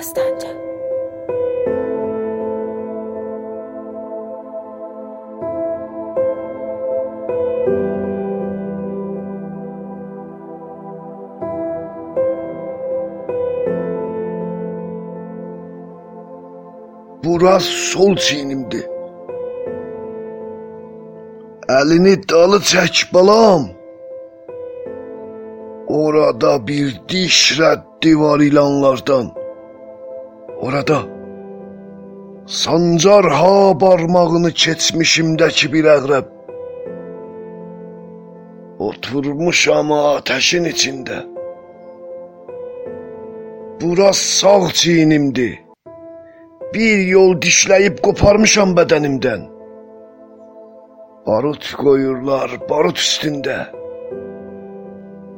Səsləncə. Buraz sol çiynimdir. Əlini dalı çək balam. Orada bir diş rəddi var ilanlardan. Orada sancar ha barmağını keçmişimdəki bir əqrəb. Oturmuşam ateşin içində. Buraz sağ çiynimdir. Bir yol dişləyib qoparmışam bədənimdən. Barut qoyurlar barut üstündə.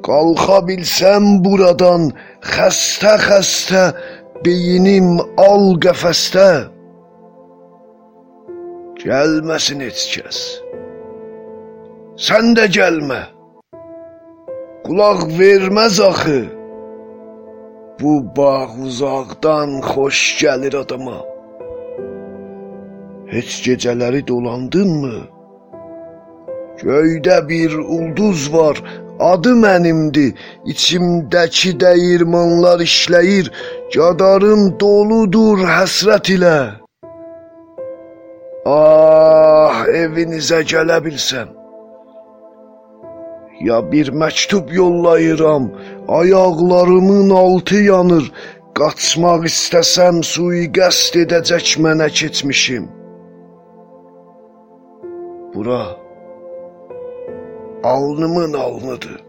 Qalxa bilsəm buradan xəstə-xəstə beyinim al qəfəsdə. Gəlməsin heç kəs. Sən də gəlmə. Qulaq verməz axı. Bu bağ uzaqdan xoş gəlir adama. Heç gecələri dolandınmı? Göydə bir ulduz var, adı mənimdir. İçimdəki dəyirmanlar işləyir, cadarım doludur həsrət ilə. Ah, evinizə gələ bilsəm. Ya bir məktub yollayıram, ayaqlarımın altı yanır. Qaçmaq istəsəm sui-qəsd edəcək mənə keçmişim. Bura alnımın alnıdır.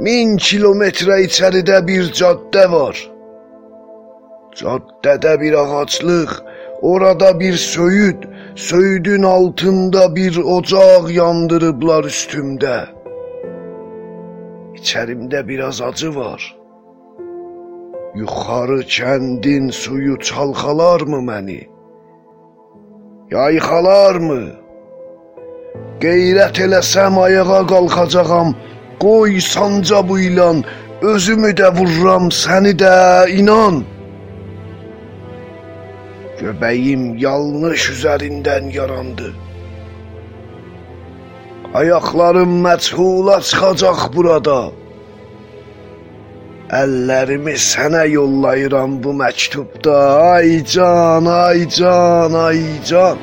Min kilometrə içəridə bir caddə var. Caddədə bir ağaclıq, orada bir söyüd, söyüdün altında bir ocaq yandırıblar üstümdə. İçərimdə biraz acı var. Yuxarı kəndin suyu çalxalarmı məni? Yayxalarmı? Qeyrət eləsəm ayağa qalxacağam. Qoy sanca bu ilan, özümü də vururam, səni də inan. Göbəyim yanlış üzərindən yarandı. Ayaqlarım məchula çıxacaq burada. Əllərimi sənə yollayıram bu məktubda. Ay can, ay can, ay can.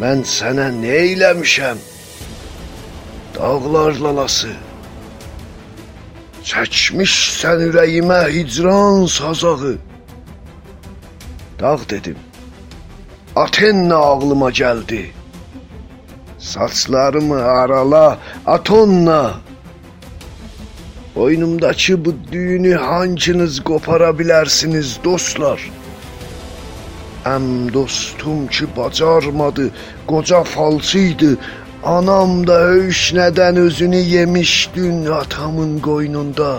Mən sənə nə eləmişəm? Dağlar lalası. Çəkmişsən ürəyimə hicran sazağı. Dağ dedim. Atenna ağlıma gəldi. Saçlarımı arala, Atonna. Boynumdakı bu düyünü hancınız qopara bilərsiniz, dostlar? Əm dostum ki bacarmadı, qoca falçıydı. Anam da höyüşnədən özünü yemiş dün atamın qoynunda.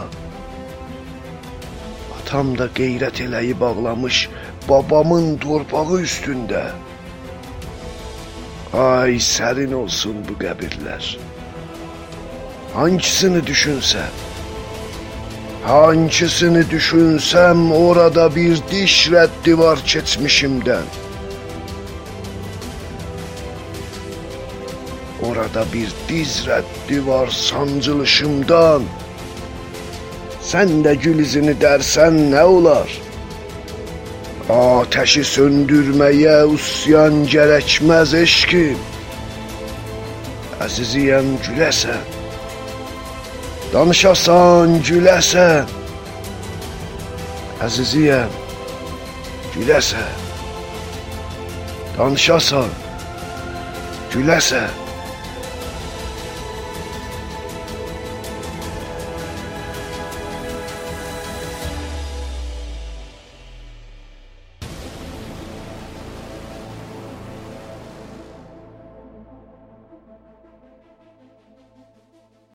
Atam da qeyrət eləyib ağlamış babamın torpağı üstündə. Ay sərin olsun bu qəbirlər. Hangisini düşünsən? Hangisini düşünsəm orada bir diş rəddi var keçmişimdən. Orada bir diz rəddi var sancılışımdan. Sən də gül izini dərsən nə olar? Ateşi söndürməyə usyan gərəkməz eşkim. Əziziyəm güləsən. دانش آسان جُلَسَن عزیزیه جُلَسَن دانش آسان جُلَسَن